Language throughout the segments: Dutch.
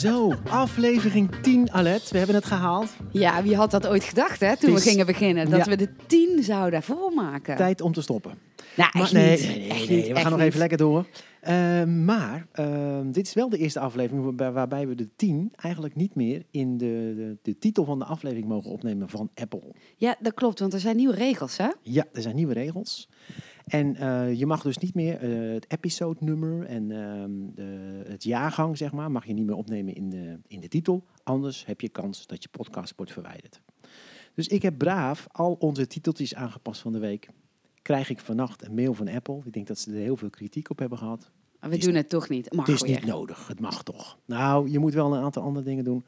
Zo, aflevering 10, Alet. We hebben het gehaald. Ja, wie had dat ooit gedacht, hè, toen is- we gingen beginnen? Dat Ja. we de tien zouden volmaken. Tijd om te stoppen. Nou, Maar nee, niet. nee, we gaan nog niet. even lekker door. Eh, maar eh, dit is wel de eerste aflevering waarbij, waarbij we de 10 eigenlijk niet meer in de, de, de titel van de aflevering mogen opnemen van Apple. Ja, dat klopt, want er zijn nieuwe regels, hè? Ja, er zijn nieuwe regels. En eh, je mag dus niet meer eh, het episode-nummer en ehm, de, het jaargang, zeg maar, mag je niet meer opnemen in de, in de titel. Anders heb je kans dat je podcast wordt verwijderd. Dus ik heb braaf al onze titeltjes aangepast van de week. Krijg ik vannacht een mail van Apple. Ik denk dat ze er heel veel kritiek op hebben gehad. We is- doen het toch niet. Mag Het is weer. niet nodig, het mag toch. Nou, je moet wel een aantal andere dingen doen.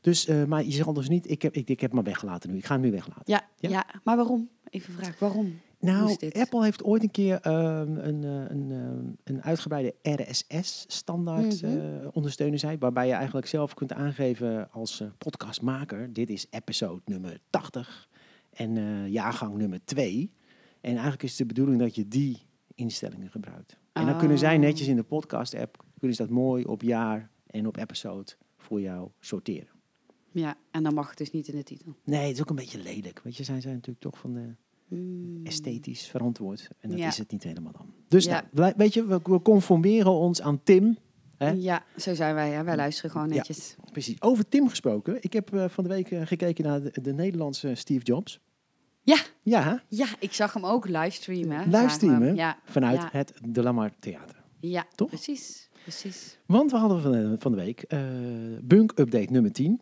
Dus, eh, maar je zal dus niet, ik heb, ik, ik heb maar weggelaten nu. Ik ga hem nu weglaten. Ja, Ja? ja. maar waarom? Even vraag, waarom? Nou? Apple heeft ooit een keer ehm, een, eh, een, ehm, een uitgebreide RSS-standaard Mhm. eh, ondersteunen zij, waarbij je eigenlijk zelf kunt aangeven als eh, podcastmaker, dit is episode nummer 80 en eh, jaargang nummer 2. En eigenlijk is het de bedoeling dat je die instellingen gebruikt. En dan kunnen zij Oh. netjes in de podcast-app, kunnen ze dat mooi op jaar en op episode voor jou sorteren. Ja, en dan mag het dus niet in de titel. Nee, het is ook een beetje lelijk. Weet je, zij zijn natuurlijk toch van de Hmm. esthetisch verantwoord. En dat Ja. is het niet helemaal dan. Dus Ja. nou, weet je, we, conformeren ons aan Tim. Hè? Ja, zo zijn wij. Hè? Wij luisteren gewoon Ja. netjes. Precies. Over Tim gesproken. Ik heb eh, van de week eh, gekeken naar de, de Nederlandse Steve Jobs. Ja. Ja? Ja, ik zag hem ook livestreamen. Livestreamen? Ja, vanuit Ja. het De Lamar Theater. ja Toch? precies. precies. Want we hadden van de, van de week eh, Bunk Update nummer 10.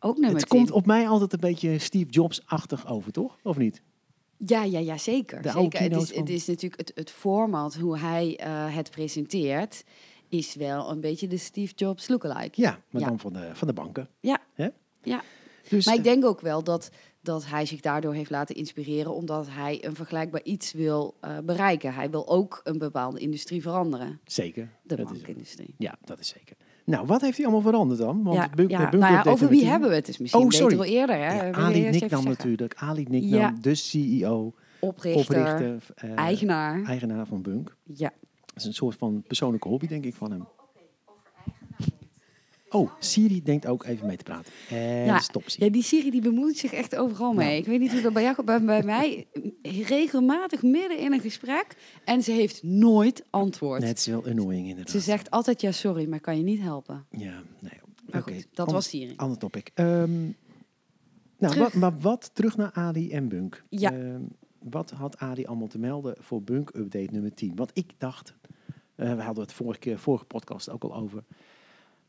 Ook nummer het 10. komt op mij altijd een beetje Steve Jobs-achtig over, toch? Of niet? Ja, ja, ja, zeker. De zeker. Het, is, het is natuurlijk het, het format, hoe hij eh, het presenteert, is wel een beetje de Steve Jobs lookalike. Ja, maar Ja. dan van de, van de banken. Ja. Ja. Dus, Maar ik eh, denk ook wel dat, dat hij zich daardoor heeft laten inspireren, omdat hij een vergelijkbaar iets wil eh, bereiken. Hij wil ook een bepaalde industrie veranderen, zeker. de Dat is- bankindustrie. Ja, dat is zeker. Nou, wat heeft hij allemaal veranderd dan? Want ja, Bunk- ja. Nou ja, over wie 10 hebben we het? is misschien Oh, beter sorry. wel eerder. Hè? Ja, Ali Nicknam natuurlijk. Ali Nicknam, de CEO, Oprichter, oprichter, eh, eigenaar. eigenaar van Bunk. Ja. Dat is een soort van persoonlijke hobby, denk ik, van hem. Oh, Siri denkt ook even mee te praten. En Ja, stop Siri. Ja, die Siri die bemoeit zich echt overal mee. Nou. Ik weet niet hoe dat bij jou bij, bij mij regelmatig midden in een gesprek en ze heeft nooit antwoord. Nee, het is wel annoying inderdaad. Ze zegt altijd ja sorry, maar kan je niet helpen. Ja, nee. Oké, dat was Siri. Ander topic. Ehm, nou, wat, maar wat terug naar Ali en Bunk. Ja. Ehm, wat had Ali allemaal te melden voor Bunk Update nummer 10? Want ik dacht, eh, we hadden het vorige, keer, vorige podcast ook al over.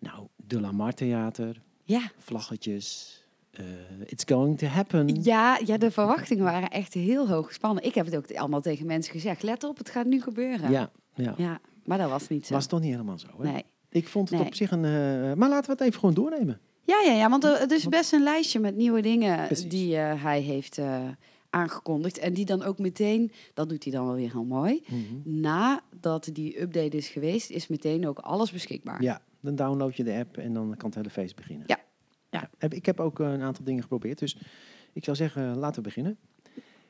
Nou, de Lamar Theater, Ja. vlaggetjes. eh, it's going to happen. Ja, ja, de verwachtingen waren echt heel hoog gespannen. Ik heb het ook allemaal tegen mensen gezegd. Let op, het gaat nu gebeuren. ja, ja. Ja, maar dat was niet zo. Was toch niet helemaal zo, hè? Nee. Ik vond het Nee. op zich een... eh, maar laten we het even gewoon doornemen. Ja, ja, ja, want er- het is best een lijstje met nieuwe dingen Precies. die eh, hij heeft aangekondigd. En die dan ook meteen, dat doet hij dan wel weer heel mooi. Mhm. Nadat die update is geweest, is meteen ook alles beschikbaar. Ja, dan download je de app en dan kan het hele feest beginnen. Ja. ja. Ik heb ook eh, een aantal dingen geprobeerd, dus ik zou zeggen, eh, laten we beginnen.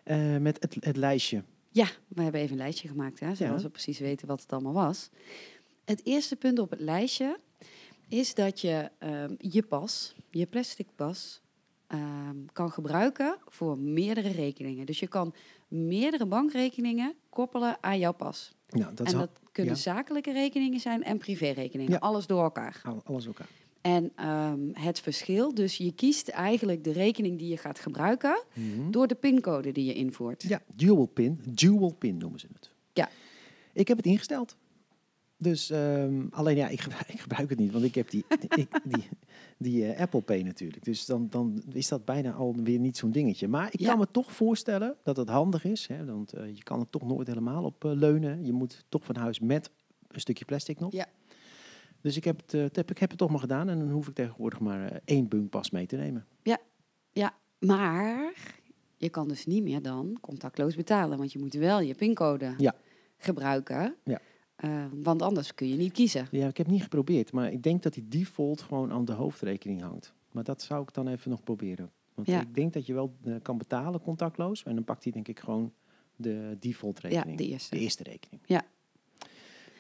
Eh, met het, het lijstje. Ja, we hebben even een lijstje gemaakt, hè, zodat Ja. we precies weten wat het allemaal was. Het eerste punt op het lijstje is dat je ehm, je pas, je plastic pas, ehm, kan gebruiken voor meerdere rekeningen. Dus je kan meerdere bankrekeningen koppelen aan jouw pas. Nou, dat en al- dat kunnen ja. zakelijke rekeningen zijn en privérekeningen. Ja. Alles door elkaar. al- alles elkaar. En ehm, het verschil, dus je kiest eigenlijk de rekening die je gaat gebruiken Mhm. door de pincode die je invoert. Ja, dual pin. Dual pin noemen ze het. Ja. Ik heb het ingesteld. Dus ehm, alleen ja, ik gebruik, ik gebruik het niet, want ik heb die, ik, die, die eh, Apple Pay natuurlijk. Dus dan, dan is dat bijna alweer niet zo'n dingetje. Maar ik Ja. kan me toch voorstellen dat het handig is. Hè, want eh, je kan er toch nooit helemaal op eh, leunen. Je moet toch van huis met een stukje plastic nog. Ja. Dus ik heb, het, het heb, ik heb het toch maar gedaan. En dan hoef ik tegenwoordig maar één bunkpas mee te nemen. Ja, maar je je kan dus niet meer dan contactloos betalen. Want je moet wel je pincode Ja. gebruiken. Ja. Eh, want anders kun je niet kiezen. Ja, ik heb niet geprobeerd, maar ik denk dat die default gewoon aan de hoofdrekening hangt. Maar dat zou ik dan even nog proberen. Want Ja. ik denk dat je wel eh, kan betalen contactloos. En dan pakt hij denk ik gewoon de default Ja, rekening. de eerste. De eerste rekening.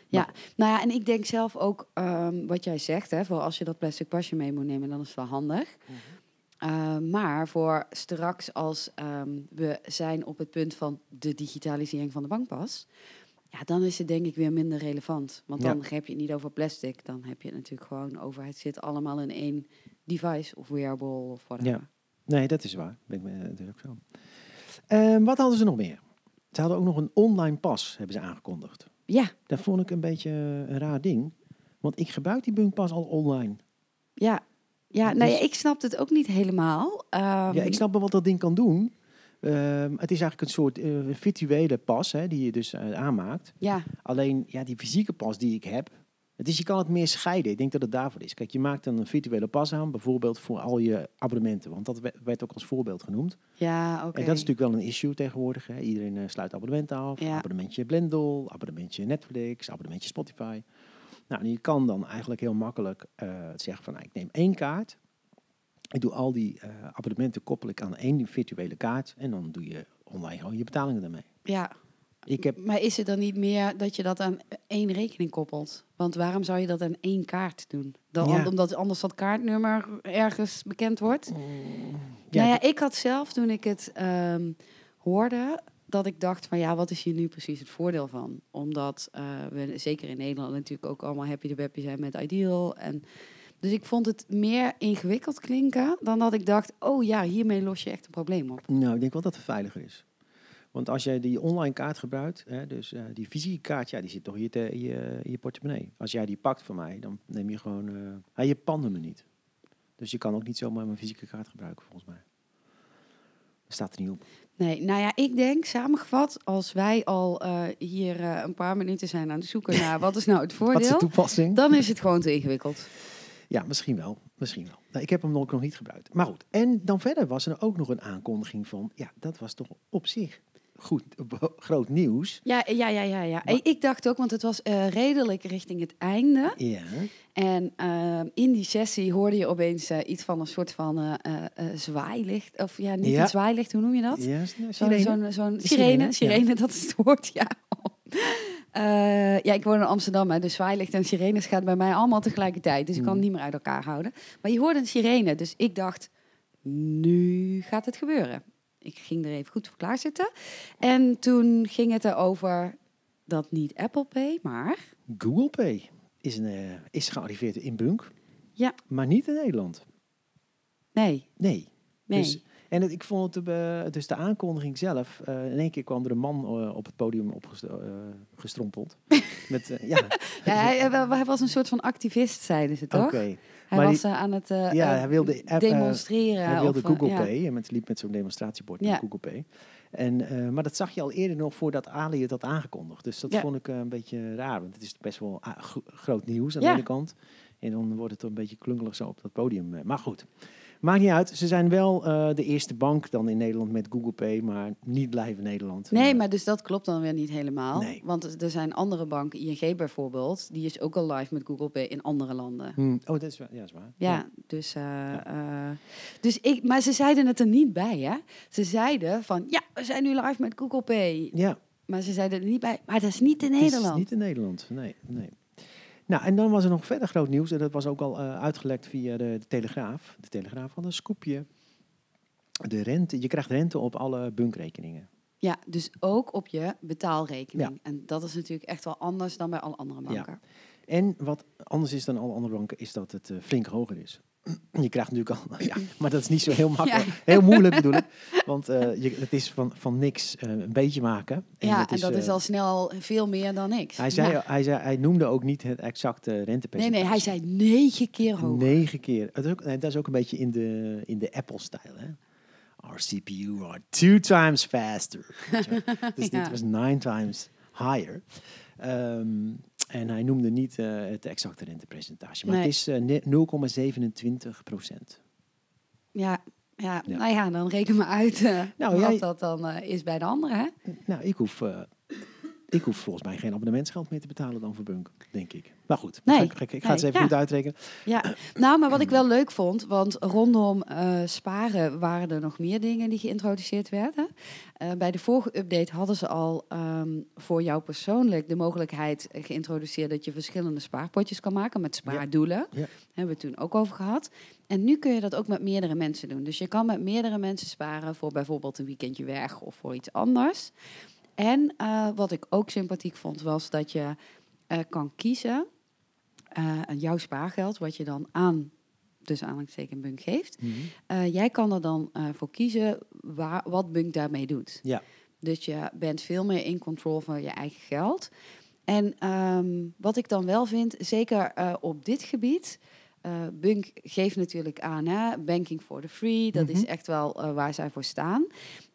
Ja, nou ja, en ik denk zelf ook ehm, wat jij zegt, hè, voor als je dat plastic pasje mee moet nemen, dan is het wel handig. Uh, maar voor straks als ehm, we zijn op het punt van de digitalisering van de bankpas, ja, dan is het denk ik weer minder relevant. Want Ja. dan heb je het niet over plastic, dan heb je het natuurlijk gewoon over het zit allemaal in één device of wearable of whatever. Ja. Nee, dat is waar. Ben ik me natuurlijk zo. Ehm, wat hadden ze nog meer? Ze hadden ook nog een online pas, hebben ze aangekondigd. Ja, Dat vond ik een beetje een raar ding. Want ik gebruik die bunkpas al online. ja. Ja, nee, ik snap het ook niet helemaal. Ehm, ja, ik snap wel wat dat ding kan doen. Ehm, het is eigenlijk een soort eh, virtuele pas hè, die je dus eh, aanmaakt. Ja, Alleen ja, die fysieke pas die ik heb. Het is, je kan het meer scheiden. Ik denk dat het daarvoor is. Kijk, je maakt dan een virtuele pas aan, bijvoorbeeld voor al je abonnementen. Want dat we- werd ook als voorbeeld genoemd. ja oké. En dat is natuurlijk wel een issue tegenwoordig. Hè. Iedereen eh, sluit abonnementen af. Ja. Abonnementje Blendel, abonnementje Netflix, abonnementje Spotify. Nou, en je kan dan eigenlijk heel makkelijk eh, zeggen van, nou, ik neem één kaart. Ik doe al die eh, abonnementen koppel ik aan één virtuele kaart. En dan doe je online gewoon je betalingen daarmee. Ja, Ik heb, Maar is het dan niet meer dat je dat aan één rekening koppelt? Want waarom zou je dat aan één kaart doen? Dan, Ja. Omdat anders dat kaartnummer ergens bekend wordt? ja, nou ja, ik had zelf toen ik het ehm, hoorde, dat ik dacht van ja, wat is hier nu precies het voordeel van? Omdat eh, we zeker in Nederland natuurlijk ook allemaal happy de peppy zijn met Ideal. En, dus ik vond het meer ingewikkeld klinken dan dat ik dacht, oh ja, hiermee los je echt een probleem op. Nou, ik denk wel dat het veiliger is. Want als jij die online kaart gebruikt, hè, dus eh, die fysieke kaart, ja, die zit toch in je, te- in je, in je portemonnee. Als jij die pakt van mij, dan neem je gewoon eh hij je pandnummer niet. Dus je kan ook niet zomaar mijn fysieke kaart gebruiken, volgens mij. Dat staat er niet op. Nee, nou ja, ik denk samengevat, als wij al eh, hier een paar minuten zijn aan het zoeken naar wat is nou het Wat is de voordeel, toepassing? dan is het gewoon te ingewikkeld. Ja, misschien wel. Misschien wel. Nou, ik heb hem nog, nog niet gebruikt. Maar goed. En dan verder was er ook nog een aankondiging van, ja, dat was toch op zich goed, groot nieuws. Ja, ja, ja, ja. ja. Maar- Ik dacht ook, want het was eh, redelijk richting het einde. Ja. En eh, in die sessie hoorde je opeens eh, iets van een soort van zwaailicht. Of ja, niet Ja. een zwaailicht, hoe noem je dat? Ja, Zo'n sirene? De sirene, sirene, sirene, dat is het woord, ja. Eh, ja, ik woon in Amsterdam, hè, dus zwaailicht en sirenes gaat bij mij allemaal tegelijkertijd. Dus ik kan Hmm. het niet meer uit elkaar houden. Maar je hoorde een sirene, dus ik dacht, nu gaat het gebeuren. Ik ging er even goed voor klaar zitten. En toen ging het erover dat niet Apple Pay, maar... Google Pay is, een, eh, is gearriveerd in Bunk, Ja, maar niet in Nederland. nee, Nee. nee. Dus, en het, ik vond het, eh, dus de aankondiging zelf, eh, in één keer kwam er een man eh, op het podium opgestrompeld. met, ja, ja, hij, hij- was een soort van activist, zeiden ze toch? oké. Hij Maar was die- aan het Ja, hij wilde app, demonstreren. Hij wilde of, Google ja. Pay en met, liep met zo'n demonstratiebord met Ja. Google Pay. En, maar dat zag je al eerder nog voordat Ali het had aangekondigd. Dus dat vond ik een beetje raar, want het is best wel ah, gro- groot nieuws aan de ene kant. En dan wordt het een beetje klunkelig zo op dat podium. Maar goed, maakt niet uit. Ze zijn wel eh, de eerste bank dan in Nederland met Google Pay, maar niet live in Nederland. Nee, maar dus dat klopt dan weer niet helemaal. Nee. Want er zijn andere banken, ING bijvoorbeeld, die is ook al live met Google Pay in andere landen. hmm, Oh, dat is, ja, dat is waar. Ja, dus, eh, eh, dus ik, maar ze zeiden het er niet bij, hè? Ze zeiden van, ja, we zijn nu live met Google Pay. Ja, Maar ze zeiden er niet bij, maar dat is niet in Het is Nederland. niet in Nederland, nee, nee. Nou, en dan was er nog verder groot nieuws. En dat was ook al eh, uitgelekt via de, de Telegraaf. De Telegraaf had een scoopje. De rente, je krijgt rente op alle bunkrekeningen. Ja, dus ook op je betaalrekening. En dat is natuurlijk echt wel anders dan bij alle andere banken. En wat anders is dan alle andere banken, is dat het eh, flink hoger is. Je krijgt natuurlijk al, ja, maar dat is niet zo heel makkelijk. Heel moeilijk bedoel ik. Want eh, je, het is van, van niks eh, een beetje maken. Ja, het en dat is eh, al snel veel meer dan niks. Hij, zei, Ja. hij, zei, hij noemde ook niet het exacte Nee, rentepercentage. nee, hij zei negen keer hoger. Negen keer. Dat is ook, nee, dat is ook een beetje in de, in de Apple-stijl. Hè? Our CPU are two times faster. Dus dit was nine times higher. Ehm, en hij noemde niet eh, het exacte rentepercentage. Maar Nee. het is eh, ne- 0,27 procent. Ja, Ja, Ja. nou ja, dan reken me uit eh, Nou, wat jij- dat dan eh, is bij de anderen. Hè? Nou, ik hoef, eh, ik hoef volgens mij geen abonnementsgeld meer te betalen dan voor Bunk, denk ik. Maar goed, Nee, ik, ga ik, ik ga nee, het eens even ja. goed uitrekenen. Ja, nou, maar wat ik wel leuk vond, want rondom eh, sparen waren er nog meer dingen die geïntroduceerd werden. Eh, bij de vorige update hadden ze al ehm, voor jou persoonlijk de mogelijkheid geïntroduceerd dat je verschillende spaarpotjes kan maken met spaardoelen. Ja. Hebben we het toen ook over gehad. En nu kun je dat ook met meerdere mensen doen. Dus je kan met meerdere mensen sparen voor bijvoorbeeld een weekendje weg of voor iets anders. En eh, wat ik ook sympathiek vond, was dat je eh, kan kiezen eh, jouw spaargeld, wat je dan aan, dus aanhalingstekens Bunk geeft. Eh, jij kan er dan voor kiezen waar, wat Bunk daarmee doet. Ja. Dus je bent veel meer in control van je eigen geld. En ehm, wat ik dan wel vind, zeker op dit gebied. Eh, Bunk geeft natuurlijk aan, hè, banking for the free. Dat is Mhm. echt wel eh, waar zij voor staan.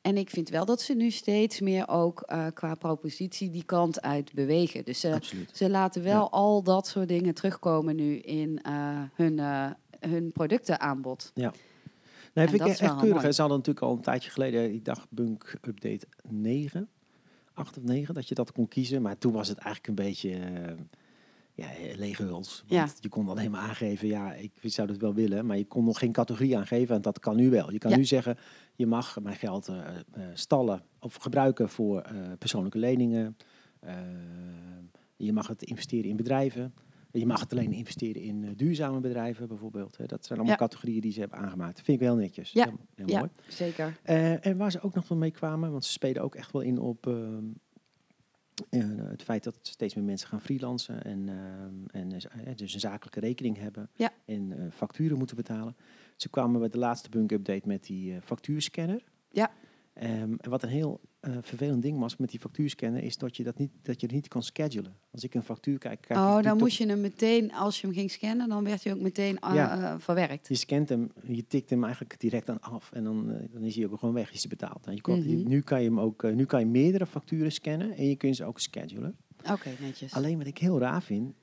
En ik vind wel dat ze nu steeds meer ook eh, qua propositie die kant uit bewegen. Dus ze, laten wel Ja. al dat soort dingen terugkomen nu in hun, hun productenaanbod. Nee, En vind dat ik is echt keurig. mooi. Ze hadden natuurlijk al een tijdje geleden, ik dacht Bunk Update 9, 8 of 9, dat je dat kon kiezen. Maar toen was het eigenlijk een beetje ja, lege huls. Ja. je kon alleen maar aangeven, ja, ik zou dat wel willen, maar je kon nog geen categorie aangeven. En dat kan nu wel. Je kan Ja. nu zeggen, je mag mijn geld eh, eh, stallen of gebruiken voor eh, persoonlijke leningen. Eh, je mag het investeren in bedrijven. Je mag het alleen investeren in eh, duurzame bedrijven bijvoorbeeld. Hè. Dat zijn allemaal Ja. categorieën die ze hebben aangemaakt. Vind ik wel netjes. Ja. Heel, heel Ja, mooi. zeker. Eh, en waar ze ook nog wel mee kwamen, want ze spelen ook echt wel in op ehm, eh, het feit dat steeds meer mensen gaan freelancen en, ehm, en eh, dus een zakelijke rekening hebben Ja. en eh, facturen moeten betalen. Ze kwamen bij de laatste bunk update met die eh, factuurscanner. Ja. Ehm, en wat een heel eh, vervelend ding was met die factuurscanner is dat je dat niet dat je het niet kan schedulen. Als ik een factuur kijk, kijk Oh, dan moest je hem meteen, als je hem ging scannen, dan werd hij ook meteen eh, Ja. eh, verwerkt. Je scant hem, je tikt hem eigenlijk direct aan af en dan, dan is hij ook gewoon weg, is hij betaald. En je kon, Mhm. Nu kan je hem ook, nu kan je meerdere facturen scannen en je kunt ze ook schedulen. Oké, netjes. Alleen wat ik heel raar vind,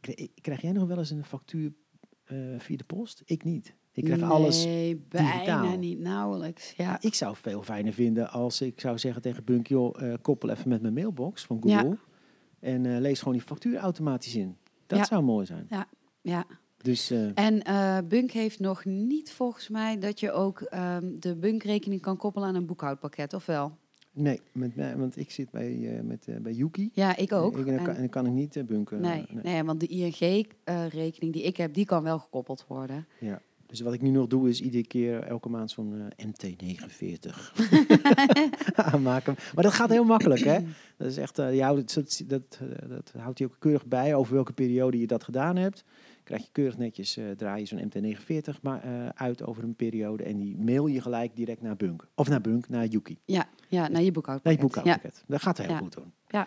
krijg, krijg jij nog wel eens een factuur via de post? Ik niet. Ik krijg alles. Nee, bijna digitaal. niet, nauwelijks. Ja, Ik zou het veel fijner vinden als ik zou zeggen tegen Bunk, joh, eh, koppel even met mijn mailbox van Google Ja. en eh, lees gewoon die factuur automatisch in. Dat Ja. zou mooi zijn. ja. Dus eh, En Bunk heeft nog niet volgens mij dat je ook ehm, de Bunk-rekening kan koppelen aan een boekhoudpakket, of wel? nee, met, mij- want ik zit bij, eh, met, bij Yuki. Ja, ik ook. Ik, en dan, kan, En- en dan kan ik niet eh, bunken. nee, nee. nee, want de ING-rekening die ik heb, die kan wel gekoppeld worden. Ja. Dus wat ik nu nog doe is iedere keer elke maand zo'n eh, MT49 aanmaken. Maar dat gaat heel makkelijk, hè? Dat is echt, je houdt dat, dat, dat houdt hij ook keurig bij over welke periode je dat gedaan hebt. Krijg je keurig netjes, eh, draai je zo'n MT49 maar, uit over een periode en die mail je gelijk direct naar Bunk. Of naar Bunk, naar Yuki. Ja, ja naar je Naar je boekhoudpakket. ja. boekhoudpakket. Dat gaat heel Ja. goed doen. Ja.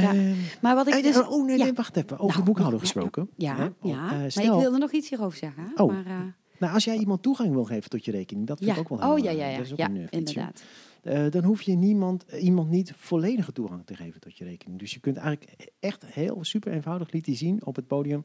Ja. Ehm, Maar wat ik eh, dus... oh nee, ja. nee, wacht even. Over Nou, ja, ja. gesproken. Ja, ja. Oh, eh, maar ik wilde nog iets hierover zeggen. Oh. Maar, eh, Nou, als jij iemand toegang wil geven tot je rekening, dat vind ja. ik ook wel heel oh ja, ja, ja. dat is ook ja een, inderdaad. Dan hoef je niemand, iemand niet volledige toegang te geven tot je rekening. Dus je kunt eigenlijk echt heel super eenvoudig liet hij zien op het podium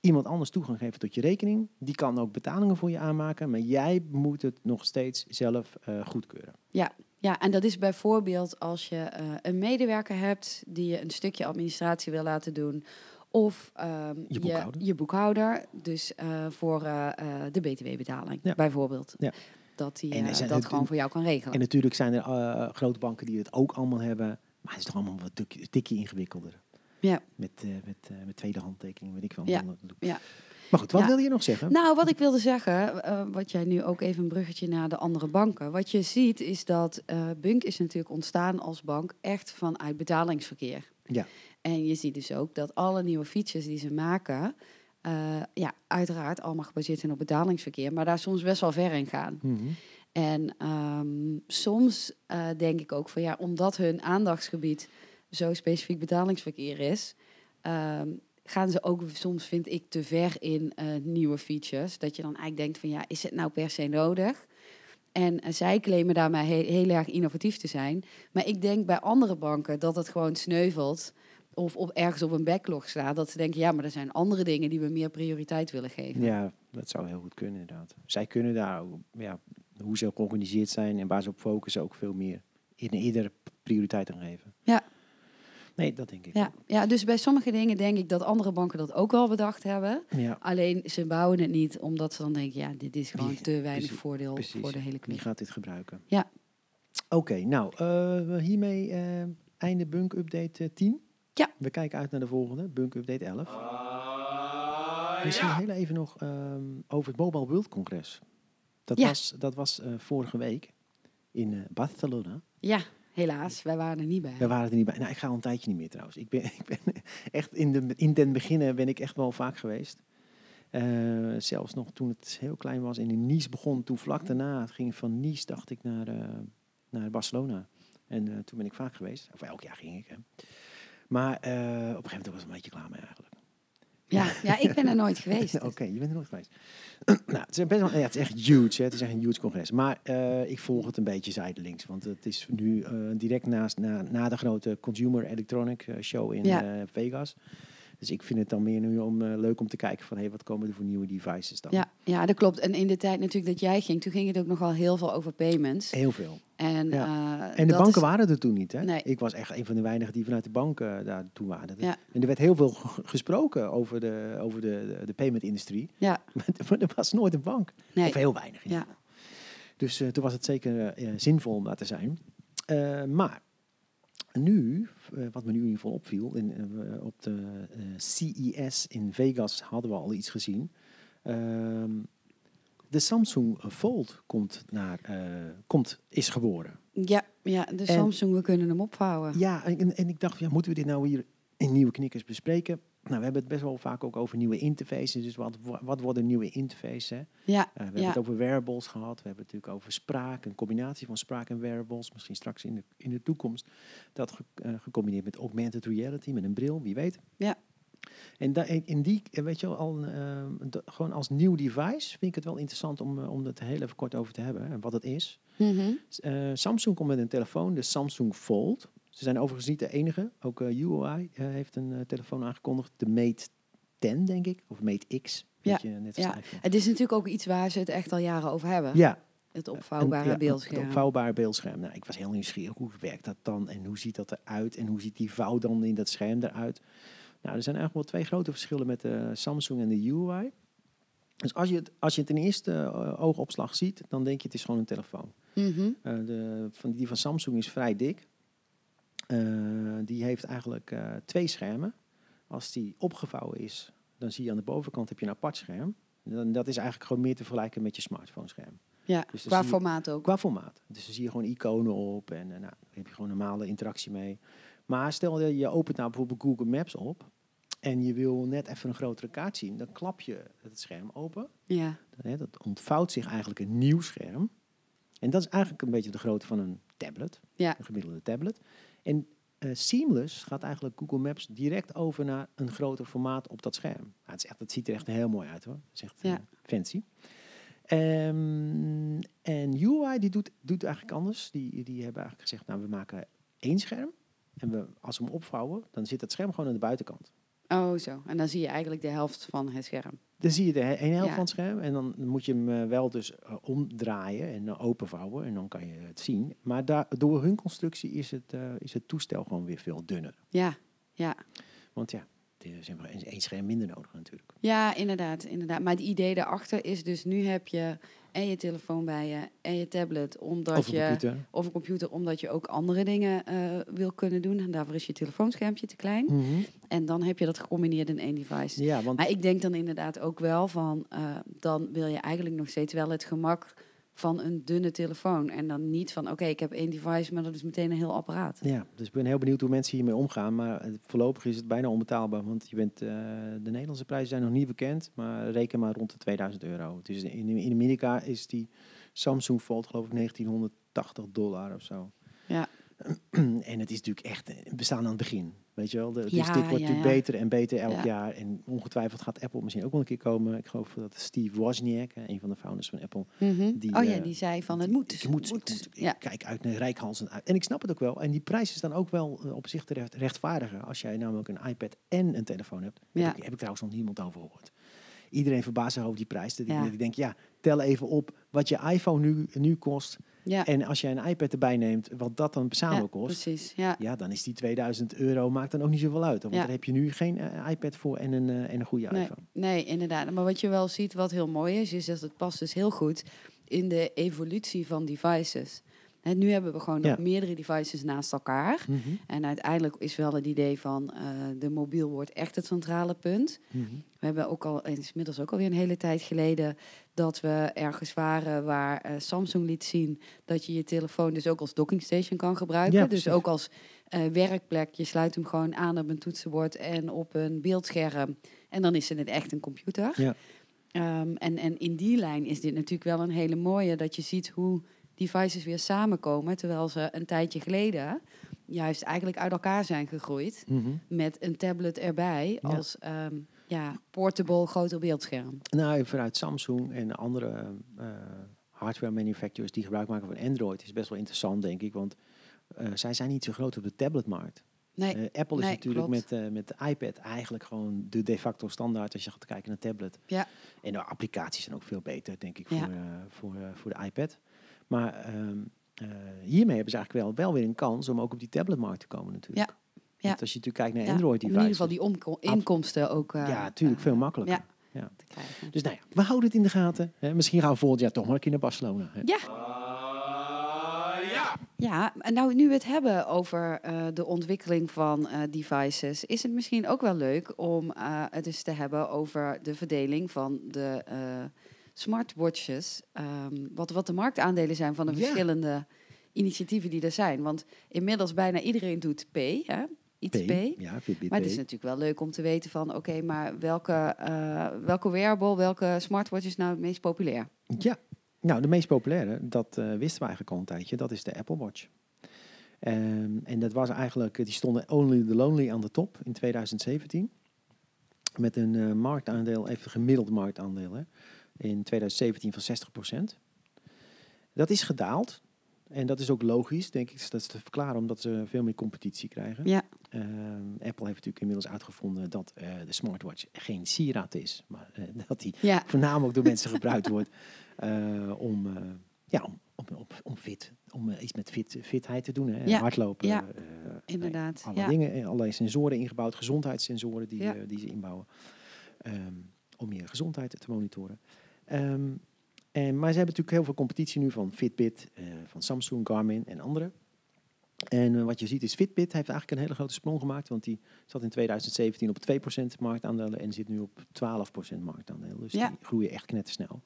iemand anders toegang geven tot je rekening. Die kan ook betalingen voor je aanmaken, maar jij moet het nog steeds zelf goedkeuren. Ja, en dat is bijvoorbeeld als je eh, een medewerker hebt die je een stukje administratie wil laten doen. Of ehm, Je boekhouder. je boekhouder, dus eh, voor eh, de btw-betaling Ja. bijvoorbeeld. Ja. Dat hij dat het- gewoon voor jou kan regelen. En natuurlijk zijn er grote banken die het ook allemaal hebben, maar het is toch allemaal wat tikje, ingewikkelder. Ja. Met, met, met tweede handtekening, weet ik wel. Ja. Ja. Maar goed, wat Ja. wil je nog zeggen? Nou, wat ik wilde zeggen, eh, wat jij nu ook even een bruggetje naar de andere banken. Wat je ziet is dat eh, Bunk is natuurlijk ontstaan als bank echt vanuit betalingsverkeer. Ja. En je ziet dus ook dat alle nieuwe features die ze maken, eh, ja, uiteraard allemaal gebaseerd zijn op betalingsverkeer, maar daar soms best wel ver in gaan. Mhm. En ehm, soms denk ik ook van ja, omdat hun aandachtsgebied zo specifiek betalingsverkeer is, ehm, gaan ze ook soms, vind ik, te ver in eh, nieuwe features. Dat je dan eigenlijk denkt van ja, is het nou per se nodig? En eh, zij claimen daarmee he- heel erg innovatief te zijn. Maar ik denk bij andere banken dat het gewoon sneuvelt of op, ergens op een backlog staat, dat ze denken, ja, maar er zijn andere dingen die we meer prioriteit willen geven. Ja, dat zou heel goed kunnen inderdaad. Zij kunnen daar, ja, hoe ze ook georganiseerd zijn en waar ze op focussen, ook veel meer in iedere prioriteit aan geven. Ja. Nee, dat denk ik. Ja, ja, dus bij sommige dingen denk ik dat andere banken dat ook wel bedacht hebben. Ja, Alleen ze bouwen het niet omdat ze dan denken, ja, dit is gewoon Die- te weinig precies, voordeel precies. voor de hele Wie klik. gaat dit gebruiken? Ja. Oké, nou, eh, hiermee eh, einde Bunk Update eh, 10. Ja. We kijken uit naar de volgende, Bunk Update 11. Misschien heel even nog ehm, over het Mobile World Congres. Dat Ja. was, dat was eh, vorige week in eh, Barcelona. Ja, helaas, wij waren er niet bij. We waren er niet bij. Nou, ik ga al een tijdje niet meer trouwens. Ik ben, ik ben echt in, de, in den beginnen ben ik echt wel vaak geweest. Eh, zelfs nog toen het heel klein was en in Nice begon. Toen vlak daarna het ging van Nice, dacht ik, naar, eh, naar Barcelona. En eh, toen ben ik vaak geweest. Of elk jaar ging ik. Maar op een gegeven moment was ik een beetje klaar mee eigenlijk. Ja, ja, ik ben er nooit geweest. Oké, je bent er nooit geweest. nou, het is, best wel, ja, het is echt huge. Hè. Het is echt een huge congres. Maar eh, ik volg het een beetje zijdelings. Want het is nu eh, direct naast, na, na de grote Consumer Electronic eh, Show in Ja. Vegas. Dus ik vind het dan meer nu om, leuk om te kijken van... Hey, wat komen er voor nieuwe devices dan? Ja, ja, dat klopt. En in de tijd natuurlijk dat jij ging, toen ging het ook nogal heel veel over payments. Heel veel. En, Ja. eh, En de banken is- waren er toen niet. Hè? Nee. Ik was echt een van de weinigen die vanuit de banken daar toen waren. Ja. En er werd heel veel gesproken over de, over de, de, de payment-industrie. Ja, Maar er was nooit een bank. nee. Of heel weinig. in Ja. Dus eh, toen was het zeker eh, zinvol om daar te zijn. Maar nu, wat me nu in ieder geval opviel, in, op de CES in Vegas hadden we al iets gezien. Ehm, de Samsung Fold komt naar, eh, komt, is geboren. Ja, ja, de En- Samsung, we kunnen hem opvouwen. Ja, en, en ik dacht, ja, moeten we dit nou hier in Nieuwe Knikkers bespreken? Nou, we hebben het best wel vaak ook over nieuwe interfaces. Dus wat, wat worden nieuwe interfaces? Hè? Ja, Uh, we hebben ja. het over wearables gehad. We hebben het natuurlijk over spraak, een combinatie van spraak en wearables. Misschien straks in de, in de toekomst. Dat ge- eh, gecombineerd met augmented reality, met een bril, wie weet. Ja. En da- in die, weet je wel, al, eh, d- gewoon als nieuw device vind ik het wel interessant om, eh, om het heel even kort over te hebben. En wat het is. Mhm. Eh, Samsung komt met een telefoon, de Samsung Fold. Ze zijn overigens niet de enige. Ook UI eh, heeft een telefoon aangekondigd. De Mate 10, denk ik. Of Mate X. Ja, je, net ja. Het is natuurlijk ook iets waar ze het echt al jaren over hebben. Ja, Het opvouwbare ja, beeldscherm. Het opvouwbare beeldscherm. Nou, ik was heel nieuwsgierig. Hoe werkt dat dan? En hoe ziet dat eruit? En hoe ziet die vouw dan in dat scherm eruit? Nou, er zijn eigenlijk wel twee grote verschillen met de Samsung en de UI. Dus als je het, als je het in eerste eh, oogopslag ziet, dan denk je het is gewoon een telefoon. Mhm. Eh, de, van, die van Samsung is vrij dik. Eh, die heeft eigenlijk eh, twee schermen. Als die opgevouwen is, dan zie je aan de bovenkant heb je een apart scherm. Dan, dat is eigenlijk gewoon meer te vergelijken met je smartphone scherm. Ja, Dus qua je- formaat ook. Qua formaat. Dus dan zie je gewoon iconen op en eh, nou, daar heb je gewoon normale interactie mee. Maar stel dat je opent nou bijvoorbeeld Google Maps op en je wil net even een grotere kaart zien, dan klap je het scherm open. Ja, dat ontvouwt zich eigenlijk een nieuw scherm. En dat is eigenlijk een beetje de grootte van een tablet, ja, een gemiddelde tablet. En eh, Seamless gaat eigenlijk Google Maps direct over naar een groter formaat op dat scherm. Nou, het, is echt, het ziet er echt heel mooi uit hoor. Het is echt Ja. eh, fancy. Ehm, en UI die doet, doet eigenlijk anders. Die, die hebben eigenlijk gezegd, nou we maken één scherm. En we, als we hem opvouwen, dan zit het scherm gewoon aan de buitenkant. Oh, zo. En dan zie je eigenlijk de helft van het scherm. Dan zie je de ene helft Ja. van het scherm. En dan moet je hem eh, wel dus eh, omdraaien en uh, openvouwen. En dan kan je het zien. Maar daar, door hun constructie is het, eh, is het toestel gewoon weer veel dunner. Ja, ja. Want ja, er is maar één- scherm minder nodig natuurlijk. Ja, inderdaad, inderdaad. Maar het idee daarachter is dus, nu heb je en je telefoon bij je en je tablet, omdat of een je computer. of een computer, omdat je ook andere dingen eh, wil kunnen doen. En daarvoor is je telefoonschermpje te klein. Mhm. En dan heb je dat gecombineerd in één device. Ja, want Maar ik denk dan inderdaad ook wel van, eh, dan wil je eigenlijk nog steeds wel het gemak van een dunne telefoon. En dan niet van, oké, ik heb één device, maar dat is meteen een heel apparaat. Ja, dus ik ben heel benieuwd hoe mensen hiermee omgaan. Maar eh, voorlopig is het bijna onbetaalbaar. Want je bent, eh, de Nederlandse prijzen zijn nog niet bekend. Maar reken maar rond de 2000 euro. Dus in, in Amerika is die Samsung Fold geloof ik 1980 dollar of zo. Ja. en het is natuurlijk echt, we staan aan het begin. Weet je wel, de, dus Ja, dit wordt ja, natuurlijk ja. beter en beter elk Ja. jaar. En ongetwijfeld gaat Apple misschien ook wel een keer komen. Ik geloof dat Steve Wozniak, hè, een van de founders van Apple, Mhm. die, oh ja, eh, die zei van het moet. ik moet, moet. ik, moet, ik ja. kijk uit naar rijkhalsend uit. En ik snap het ook wel. En die prijs is dan ook wel eh, op zich te recht, rechtvaardigen. Als jij namelijk een iPad en een telefoon hebt. Heb, ik, heb ik trouwens nog niemand over gehoord. Iedereen verbaast zich over die prijs. Dat Ja. ik, denk, ja, tel even op wat je iPhone nu, nu kost. Ja. En als jij een iPad erbij neemt, wat dat dan samen ja, kost. precies. Ja. Ja, dan is die 2000 euro, maakt dan ook niet zoveel uit. Want Ja. daar heb je nu geen eh, iPad voor en een, eh, en een goede Nee, iPhone. nee, inderdaad. Maar wat je wel ziet, wat heel mooi is, is dat het past dus heel goed in de evolutie van devices. Nu hebben we gewoon Ja. nog meerdere devices naast elkaar. Mhm, En uiteindelijk is wel het idee van eh, de mobiel wordt echt het centrale punt. mhm. We hebben ook al, het is inmiddels ook alweer een hele tijd geleden, dat we ergens waren waar eh, Samsung liet zien dat je je telefoon dus ook als dockingstation kan gebruiken. Ja, dus ook als eh, werkplek. Je sluit hem gewoon aan op een toetsenbord en op een beeldscherm. En dan is het echt een computer. Ja. Ehm, en, en in die lijn is dit natuurlijk wel een hele mooie, dat je ziet hoe devices weer samenkomen, terwijl ze een tijdje geleden juist eigenlijk uit elkaar zijn gegroeid Mhm. met een tablet erbij Ja. als ehm, ja, portable groter beeldscherm. Nou, vanuit Samsung en andere eh, hardware manufacturers die gebruik maken van Android is best wel interessant, denk ik. Want eh, zij zijn niet zo groot op de tabletmarkt. Nee, Eh, Apple is nee, natuurlijk klopt. met, met de iPad eigenlijk gewoon de de facto standaard als je gaat kijken naar tablet. Ja. En de applicaties zijn ook veel beter, denk ik, Ja. voor, voor, voor de iPad. Maar ehm, eh, hiermee hebben ze eigenlijk wel, wel weer een kans om ook op die tabletmarkt te komen natuurlijk. Ja. Want als je natuurlijk kijkt naar ja, Android om in ieder geval devices. die inkomsten ook eh, ja, natuurlijk, eh, veel makkelijker. ja. Ja. te krijgen. Dus nou ja, we houden het in de gaten. Hè. Misschien gaan we volgend jaar toch maar een keer naar Barcelona. Hè. Ja. Ja, en nou nu we het hebben over eh, de ontwikkeling van eh, devices, is het misschien ook wel leuk om eh, het eens te hebben over de verdeling van de eh, smartwatches. ehm, wat, wat de marktaandelen zijn van de Ja. verschillende initiatieven die er zijn. Want inmiddels bijna iedereen doet P, hè? iets P. Ja, Fitbit Maar het is natuurlijk wel leuk om te weten van, oké, maar welke, eh, welke wearable, welke smartwatch is nou het meest populair? Ja, nou de meest populaire, dat eh, wisten we eigenlijk al een tijdje, dat is de Apple Watch. Ehm, en dat was eigenlijk, die stonden Only the Lonely aan de top in 2017. Met een eh, marktaandeel, even gemiddeld marktaandeel, hè, in 2017 van 60%. Dat is gedaald. En dat is ook logisch, denk ik. Dat is te verklaren omdat ze veel meer competitie krijgen. Ja, Ehm, Apple heeft natuurlijk inmiddels uitgevonden dat eh, de smartwatch geen sieraad is, maar eh, dat die ja, voornamelijk door mensen gebruikt wordt eh, om, ja, om, om, om, fit, om iets met fit, fitheid te doen. Hè? Ja, Hardlopen. ja, inderdaad. alle Ja. dingen, allerlei sensoren ingebouwd, gezondheidssensoren die, die ze inbouwen. ehm, om je gezondheid te monitoren. Ehm, en, maar ze hebben natuurlijk heel veel competitie nu van Fitbit, eh, van Samsung, Garmin en anderen. En eh, wat je ziet is Fitbit heeft eigenlijk een hele grote sprong gemaakt, want die zat in 2017 op 2% marktaandelen en zit nu op 12% marktaandeel. Dus Ja. die groeien echt knettersnel.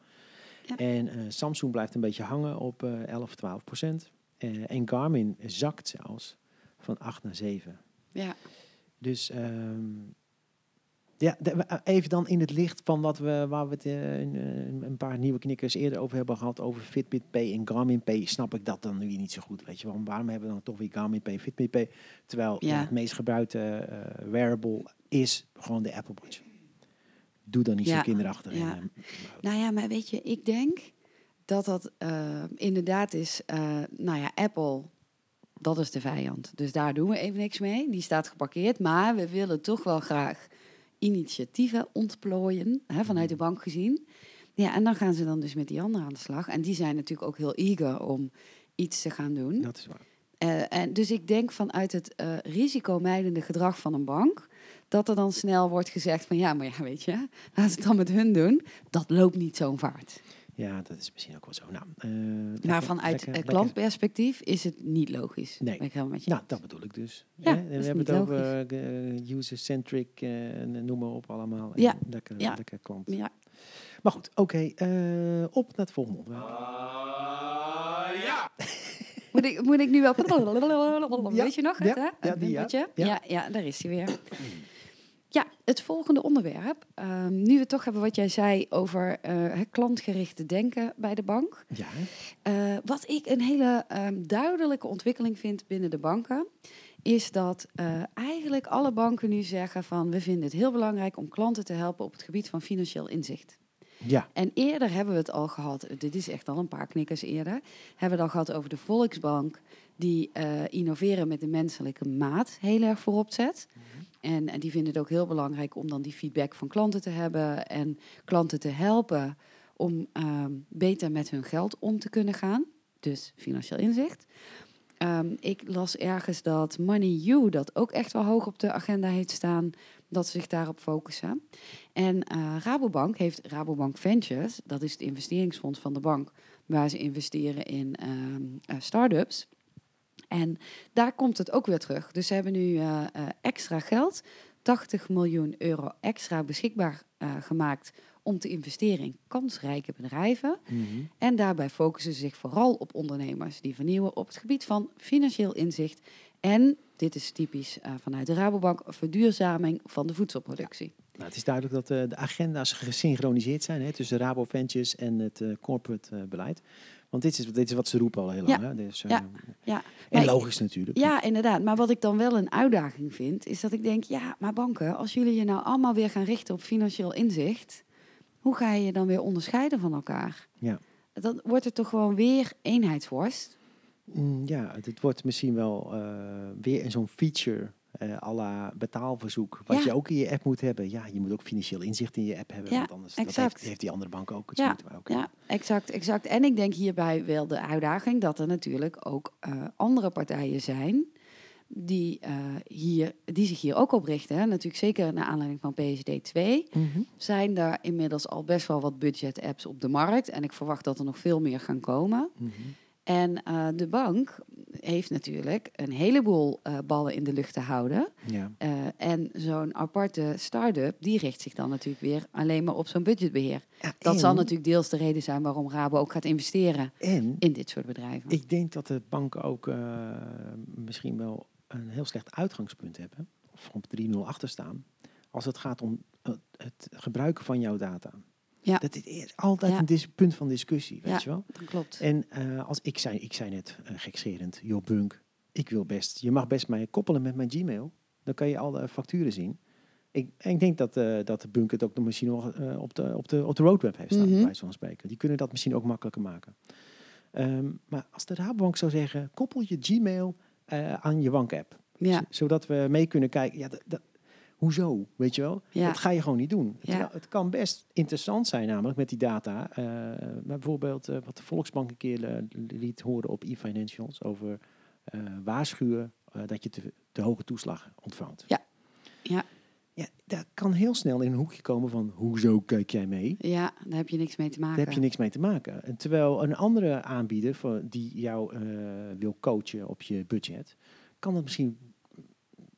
Ja. En eh, Samsung blijft een beetje hangen op eh 11, 12%. Eh, en Garmin zakt zelfs van 8 naar 7. ja. Dus ehm, ja, we- even dan in het licht van wat we, waar we het eh, een, een- paar nieuwe knikkers eerder over hebben gehad, over Fitbit Pay en Garmin Pay, snap ik dat dan nu niet zo goed. Weet je, waarom, waarom hebben we dan toch weer Garmin Pay, Fitbit Pay, terwijl ja, het meest gebruikte eh, wearable is gewoon de Apple Watch. Doe dan niet Ja, zo kinderachtig. ja. En, eh, Nou ja, maar weet je, ik denk dat dat eh, inderdaad is, eh, nou ja, Apple, dat is de vijand. Dus daar doen we even niks mee. Die staat geparkeerd, maar we willen toch wel graag initiatieven ontplooien, hè, vanuit de bank gezien. Ja, en dan gaan ze dan dus met die anderen aan de slag. En die zijn natuurlijk ook heel eager om iets te gaan doen. dat is waar. Eh, en dus ik denk vanuit het eh risicomijdende gedrag van een bank, dat er dan snel wordt gezegd van ja, maar ja, weet je, laat het dan met hun doen. Dat loopt niet zo'n vaart. Ja, dat is misschien ook wel zo. Nou, eh, maar vanuit lekker- eh, lekker- klantperspectief is het niet logisch. Nee. Ben ik helemaal met je Nou, dat bedoel ik dus. Ja, we hebben het over eh, user-centric, eh, en noem maar op allemaal. En Ja, Lekker, ja. lekker klant. Ja. Maar goed, oké. eh, op naar het volgende onderwerp. Moet, ik, moet ik nu wel... Ja, Weet je nog het, ja, hè? ja, die, ja. Ja. Ja, ja, daar is hij weer. Ja, het volgende onderwerp. Ehm, nu we toch hebben wat jij zei over het klantgerichte denken bij de bank. Ja, Eh, wat ik een hele ehm, duidelijke ontwikkeling vind binnen de banken, is dat eh, eigenlijk alle banken nu zeggen van we vinden het heel belangrijk om klanten te helpen op het gebied van financieel inzicht. ja. En eerder hebben we het al gehad, dit is echt al een paar knikkers eerder, hebben we het al gehad over de Volksbank, die innoveren met de menselijke maat heel erg voorop zet. En, en die vinden het ook heel belangrijk om dan die feedback van klanten te hebben en klanten te helpen om ehm, beter met hun geld om te kunnen gaan. Dus financieel inzicht. Ehm, ik las ergens dat Money You dat ook echt wel hoog op de agenda heeft staan, dat ze zich daarop focussen. En eh, Rabobank heeft Rabobank Ventures, dat is het investeringsfonds van de bank, waar ze investeren in eh, start-ups. En daar komt het ook weer terug. Dus ze hebben nu eh, eh, extra geld, 80 miljoen euro extra beschikbaar eh, gemaakt om te investeren in kansrijke bedrijven. Mhm. En daarbij focussen ze zich vooral op ondernemers die vernieuwen op het gebied van financieel inzicht. En, dit is typisch vanuit de Rabobank, verduurzaming van de voedselproductie. Nou, het is duidelijk dat de agenda's gesynchroniseerd zijn hè, tussen Rabo Ventures en het corporate beleid. Want dit is, dit is wat ze roepen al heel lang. Ja. Hè? Dus, eh, Ja. Ja, En maar- logisch natuurlijk. Ja, inderdaad. Maar wat ik dan wel een uitdaging vind, is dat ik denk, ja, maar banken, als jullie je nou allemaal weer gaan richten op financieel inzicht, hoe ga je je dan weer onderscheiden van elkaar? Ja. Dan wordt het toch gewoon weer eenheidsworst. Mm, ja, het wordt misschien wel eh, weer in zo'n feature à la betaalverzoek. Wat Ja. je ook in je app moet hebben. Ja, je moet ook financieel inzicht in je app hebben. Ja, want anders dat heeft, heeft die andere bank ook. Ja, ook Ja, exact, exact. En ik denk hierbij wel de uitdaging dat er natuurlijk ook eh, andere partijen zijn die, eh, hier, die zich hier ook op richten. Hè. Natuurlijk zeker naar aanleiding van PSD 2 Mhm. zijn er inmiddels al best wel wat budget-apps op de markt. En ik verwacht dat er nog veel meer gaan komen. Mhm. En de bank heeft natuurlijk een heleboel eh, ballen in de lucht te houden. Ja. Eh, en zo'n aparte start-up, die richt zich dan natuurlijk weer alleen maar op zo'n budgetbeheer. Ja, Dat zal natuurlijk deels de reden zijn waarom Rabo ook gaat investeren En in dit soort bedrijven. ik denk dat de banken ook eh, misschien wel een heel slecht uitgangspunt hebben. Of op 3-0 achter staan. Als het gaat om het gebruiken van jouw data. Ja. Dat is altijd Ja. een punt van discussie, weet Ja. je wel? Dat klopt. En eh, als ik zei, ik zei net uh, gekscherend, joh Bunk, ik wil best, je mag best mij koppelen met mijn Gmail. Dan kan je alle facturen zien. Ik, en ik denk dat, eh, dat de Bunk het ook nog misschien nog eh, op, de, op, de, op de roadmap heeft staan, Mhm. bij wijze van spreken. Die kunnen dat misschien ook makkelijker maken. Ehm, maar als de Rabobank zou zeggen, koppel je Gmail aan je bank-app. Ja, Zodat we mee kunnen kijken, ja, dat- hoezo, weet je wel? Ja. Dat ga je gewoon niet doen. Ja. Terwijl Het kan best interessant zijn namelijk met die data. eh, bijvoorbeeld eh, wat de Volksbank een keer eh, liet horen op e-financials over waarschuwen dat je te, te hoge toeslag ontvangt. Ja. Ja. Ja, dat kan heel snel in een hoekje komen van hoezo kijk jij mee? ja, daar heb je niks mee te maken. Daar heb je niks mee te maken. En terwijl een andere aanbieder voor, die jou wil coachen op je budget, kan dat misschien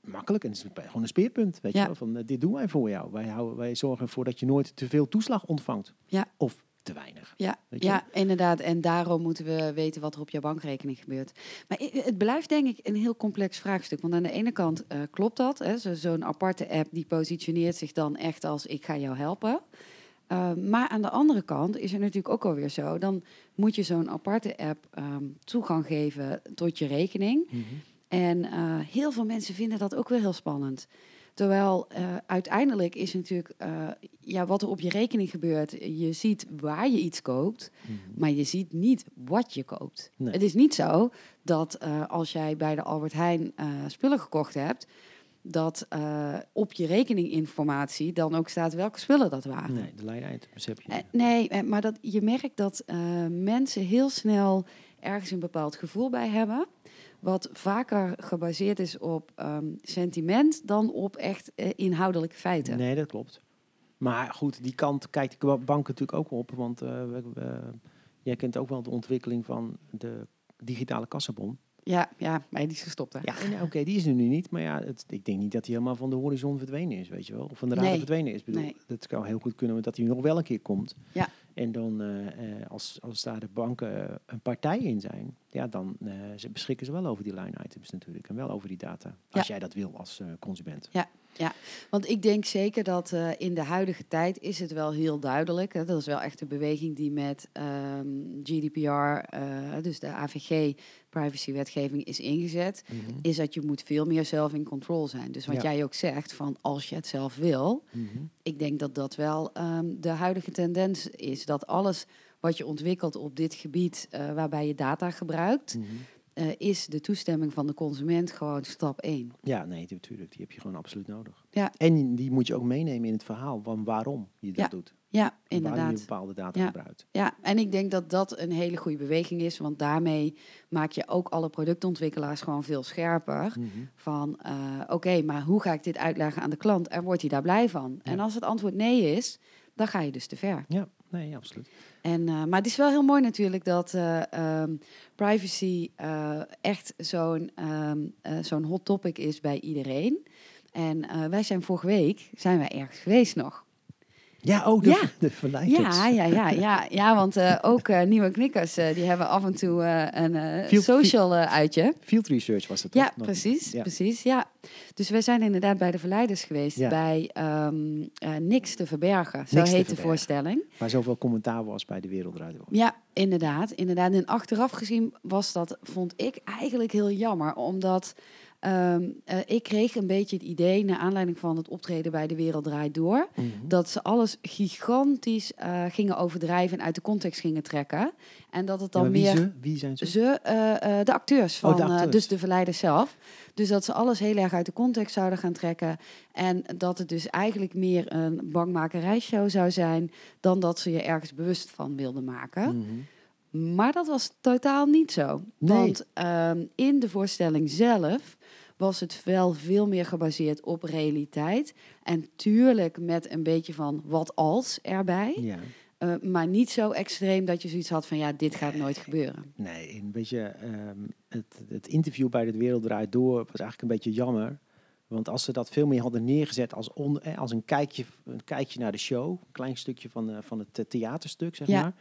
makkelijk. En het is gewoon een speerpunt. Weet Ja. je wel, van eh, dit doen wij voor jou. Wij, houden, wij zorgen ervoor dat je nooit te veel toeslag ontvangt. Ja. Of te weinig. Ja, ja, inderdaad. En daarom moeten we weten wat er op jouw bankrekening gebeurt. Maar het blijft denk ik een heel complex vraagstuk. Want aan de ene kant eh, klopt dat. hè, zo- Zo'n aparte app die positioneert zich dan echt als ik ga jou helpen. Uh, maar aan de andere kant is het natuurlijk ook alweer zo. Dan moet je zo'n aparte app ehm, toegang geven tot je rekening. En eh, heel veel mensen vinden dat ook weer heel spannend. Terwijl eh, uiteindelijk is natuurlijk eh, ja, wat er op je rekening gebeurt. Je ziet waar je iets koopt, maar je ziet niet wat je koopt. Nee. Het is niet zo dat als jij bij de Albert Heijn spullen gekocht hebt, dat op je rekeninginformatie dan ook staat welke spullen dat waren. Nee, de je. Eh, nee, maar dat, je merkt dat mensen heel snel ergens een bepaald gevoel bij hebben. Wat vaker gebaseerd is op ehm, sentiment dan op echt eh, inhoudelijke feiten. Nee, dat klopt. Maar goed, die kant kijkt de bank natuurlijk ook op. Want eh, jij kent ook wel de ontwikkeling van de digitale kassabon. Ja, ja, maar die is gestopt. Hè? Ja, oké, die is er nu niet. Maar ja, het, ik denk niet dat hij helemaal van de horizon verdwenen is, weet je wel. Of van de radar Nee. verdwenen is. Ik bedoel, Nee. Het zou heel goed kunnen dat hij nog wel een keer komt. Ja. En dan, eh, eh, als, als daar de banken eh, een partij in zijn, ja, dan eh, ze beschikken ze wel over die line items natuurlijk. En wel over die data. Als jij dat wil als eh, consument. Ja. Want ik denk zeker dat eh, in de huidige tijd is het wel heel duidelijk. Hè, dat is wel echt een beweging die met ehm, GDPR, eh, dus de AVG, privacywetgeving, is ingezet. Mhm. Is dat je moet veel meer zelf in control zijn. Dus wat Ja. jij ook zegt, van als je het zelf wil. Mhm. Ik denk dat dat wel ehm, de huidige tendens is. Dat alles wat je ontwikkelt op dit gebied, eh, waarbij je data gebruikt, Mhm. Eh, is de toestemming van de consument gewoon stap 1. Ja, nee, natuurlijk. Die heb je gewoon absoluut nodig. Ja. En die moet je ook meenemen in het verhaal van waarom je dat Ja, doet. Ja, En Waarom je inderdaad. bepaalde data Ja. gebruikt. Ja, en ik denk dat dat een hele goede beweging is, want daarmee maak je ook alle productontwikkelaars gewoon veel scherper. Mhm. Van eh, oké, maar hoe ga ik dit uitleggen aan de klant en wordt hij daar blij van? En als het antwoord nee is, dan ga je dus te ver. Ja, nee, absoluut. En, eh, maar het is wel heel mooi natuurlijk dat eh, ehm, privacy eh, echt zo'n ehm, eh, zo'n hot topic is bij iedereen. En wij zijn vorige week zijn wij ergens geweest nog. Ja, ook de, Ja. de verleiders. Ja, ja, ja, ja, ja, want eh, ook eh, nieuwe knikkers eh, die hebben af en toe een Field- social uitje. Field research was het Ja, toch? Precies, Ja. precies, ja. Dus wij zijn inderdaad bij de verleiders geweest, Ja. bij ehm eh, Niks te verbergen, zo Niks heet de voorstelling. Waar zoveel commentaar was bij de Wereld Draait Door. Ja, inderdaad, inderdaad. En achteraf gezien was dat, vond ik eigenlijk heel jammer, omdat ehm, eh, ik kreeg een beetje het idee, naar aanleiding van het optreden bij De Wereld Draait Door, Mhm. dat ze alles gigantisch eh, gingen overdrijven en uit de context gingen trekken. En dat het dan wie, meer... ze? wie zijn ze? Ze, eh, de acteurs van, Oh, de eh, acteurs. dus de verleiders zelf. Dus dat ze alles heel erg uit de context zouden gaan trekken. En dat het dus eigenlijk meer een bangmakerijshow zou zijn... dan dat ze je ergens bewust van wilden maken. Mhm. Maar dat was totaal niet zo. Nee. Want ehm, in de voorstelling zelf was het wel veel meer gebaseerd op realiteit. En tuurlijk met een beetje van wat als erbij. Ja. Eh, maar niet zo extreem dat je zoiets had van ja, dit gaat nooit gebeuren. Nee, een beetje ehm, het, het interview bij de Wereld Draait Door was eigenlijk een beetje jammer. Want als ze dat veel meer hadden neergezet als, on, eh, als een, kijkje, een kijkje naar de show, een klein stukje van, eh, van het theaterstuk, zeg Ja. maar.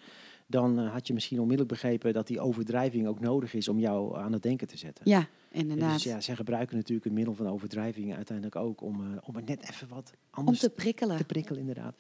Dan eh, had je misschien onmiddellijk begrepen dat die overdrijving ook nodig is om jou aan het denken te zetten. Ja, En inderdaad. Dus ja, zij gebruiken natuurlijk het middel van overdrijving uiteindelijk ook om, eh, om het net even wat Om anders te prikkelen. te prikkelen, inderdaad.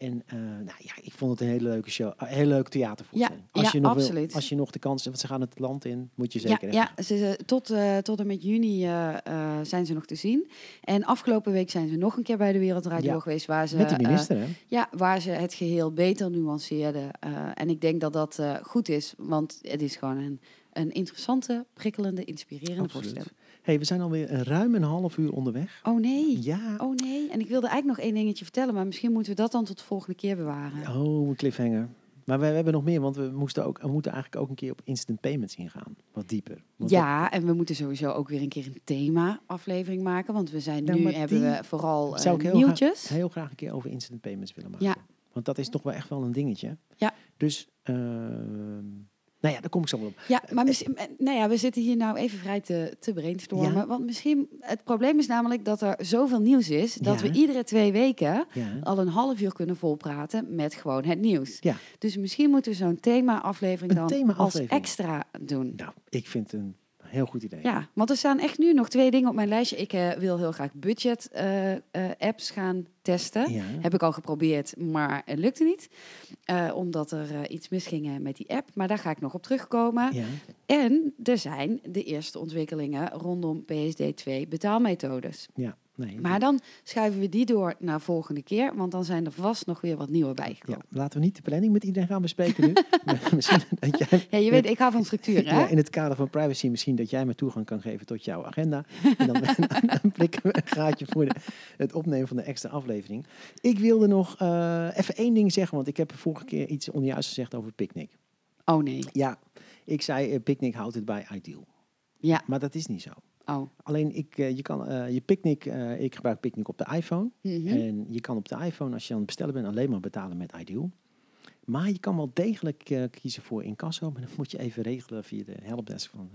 En eh, nou ja, ik vond het een hele leuke show, een hele leuke theatervoorstelling. Ja, als ja, je nog wil- als je nog de kans, want ze gaan het land in, moet je Ja, zeker ja ze, ze- tot, eh, tot en met juni eh, eh, zijn ze nog te zien. En afgelopen week zijn ze nog een keer bij de Wereldradio Ja, geweest. Waar ze, Met de eh, minister, hè? ja, waar ze het geheel beter nuanceerden. Eh, en ik denk dat dat eh, goed is. Want het is gewoon een, een interessante, prikkelende, inspirerende Absoluut. voorstelling. Hey, we zijn alweer een ruim een half uur onderweg. Oh nee. Ja. Oh nee. En ik wilde eigenlijk nog één dingetje vertellen. Maar misschien moeten we dat dan tot de volgende keer bewaren. Oh, een cliffhanger. Maar we, we hebben nog meer, want we, moesten ook, we moeten eigenlijk ook een keer op instant payments ingaan. Wat dieper. Want Ja, en we moeten sowieso ook weer een keer een thema-aflevering maken. Want we zijn Ja, nu hebben we vooral zou eh, ik heel nieuwtjes. heel graag een keer over instant payments willen maken. Ja. Want dat is toch wel echt wel een dingetje. Ja. Dus, ehm, nou ja, daar kom ik zo wel op. Ja, maar misschien, eh, nou ja, we zitten hier nou even vrij te, te brainstormen. Ja. Want misschien, het probleem is namelijk dat er zoveel nieuws is, dat Ja. we iedere twee weken Ja. al een half uur kunnen volpraten met gewoon het nieuws. Ja. Dus misschien moeten we zo'n thema-aflevering dan als extra doen. Nou, ik vind het een heel goed idee. Ja, want er staan echt nu nog twee dingen op mijn lijstje. Ik eh, wil heel graag budget-apps gaan testen. Ja. Heb ik al geprobeerd, maar het lukte niet. Eh, omdat er eh, iets misging eh, met die app. Maar daar ga ik nog op terugkomen. Ja. En er zijn de eerste ontwikkelingen rondom PSD2 betaalmethodes. ja. Nee. Maar dan schuiven we die door naar volgende keer, want dan zijn er vast nog weer wat nieuwe ja, bijgekomen. laten we niet de planning met iedereen gaan bespreken nu. Misschien dat jij Ja, je weet, ik hou van structuur, hè? Ja, in het kader van privacy misschien dat jij me toegang kan geven tot jouw agenda. En dan, we een gaatje voor de, het opnemen van de extra aflevering. Ik wilde nog eh, even één ding zeggen, want ik heb vorige keer iets onjuist gezegd over Picnic. Oh nee. Ja, ik zei eh, Picnic houdt het bij Ideal. Ja. Maar dat is niet zo. Oh. Alleen ik, eh, je kan eh, je Picnic, eh, ik gebruik Picnic op de iPhone. Mhm. En je kan op de iPhone, als je aan het bestellen bent, alleen maar betalen met Ideal. Maar je kan wel degelijk kiezen voor incasso, maar dan moet je even regelen via de helpdesk van,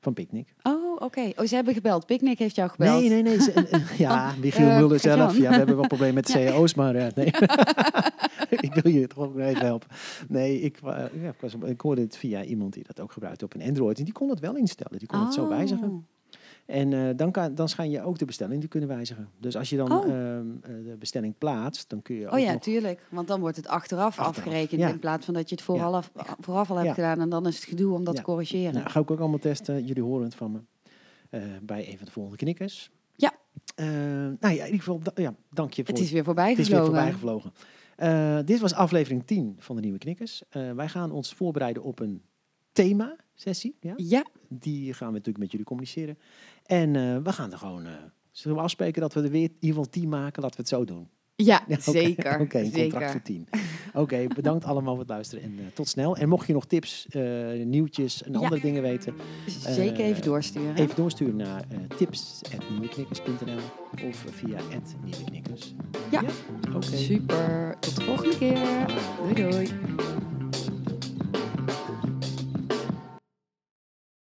van Picnic. Oh, oké. Oh, ze hebben gebeld. Picnic heeft jou gebeld. Nee, nee, nee. ze- ja, Michiel eh, Mulder zelf. Ja, we hebben wel problemen met Ja. CEO's, maar nee. ik wil je toch ook even helpen. Nee, ik, ja, ik hoorde het via iemand die dat ook gebruikte op een Android. En die kon het wel instellen. Die kon het zo Oh. wijzigen. En eh, dan, kan, dan schijn je ook de bestelling te kunnen wijzigen. Dus als je dan Oh. ehm, eh, de bestelling plaatst, dan kun je Oh ja, nog- tuurlijk. Want dan wordt het achteraf, Achteraf, afgerekend ja. in plaats van dat je het vooraf al hebt Ja. gedaan. En dan is het gedoe om dat te corrigeren. Nou, ga ik ook allemaal testen. Jullie horen het van me. eh, bij een van de volgende knikkers. Ja. Nou ja, in ieder geval, da- ja, dank je voor het is weer voorbij Het is weer gevlogen. voorbij gevlogen. Dit was aflevering 10 van de Nieuwe Knikkers. Wij gaan ons voorbereiden op een thema-sessie. Ja? Ja, Die gaan we natuurlijk met jullie communiceren. En eh, we gaan er gewoon... eh, zullen we afspreken dat we er weer in ieder geval 10 maken? Laten we het zo doen. ja, Ja, zeker. Oké, een contract voor 10. Oké, bedankt allemaal voor het luisteren en eh, tot snel. En mocht je nog tips, nieuwtjes en Ja. andere dingen weten... Zeker even doorsturen. Even doorsturen naar uh, tips.nieuweknikkers.nl of via nieuweknikkers. Ja. Oké. Super. Tot de volgende keer. Doei doei.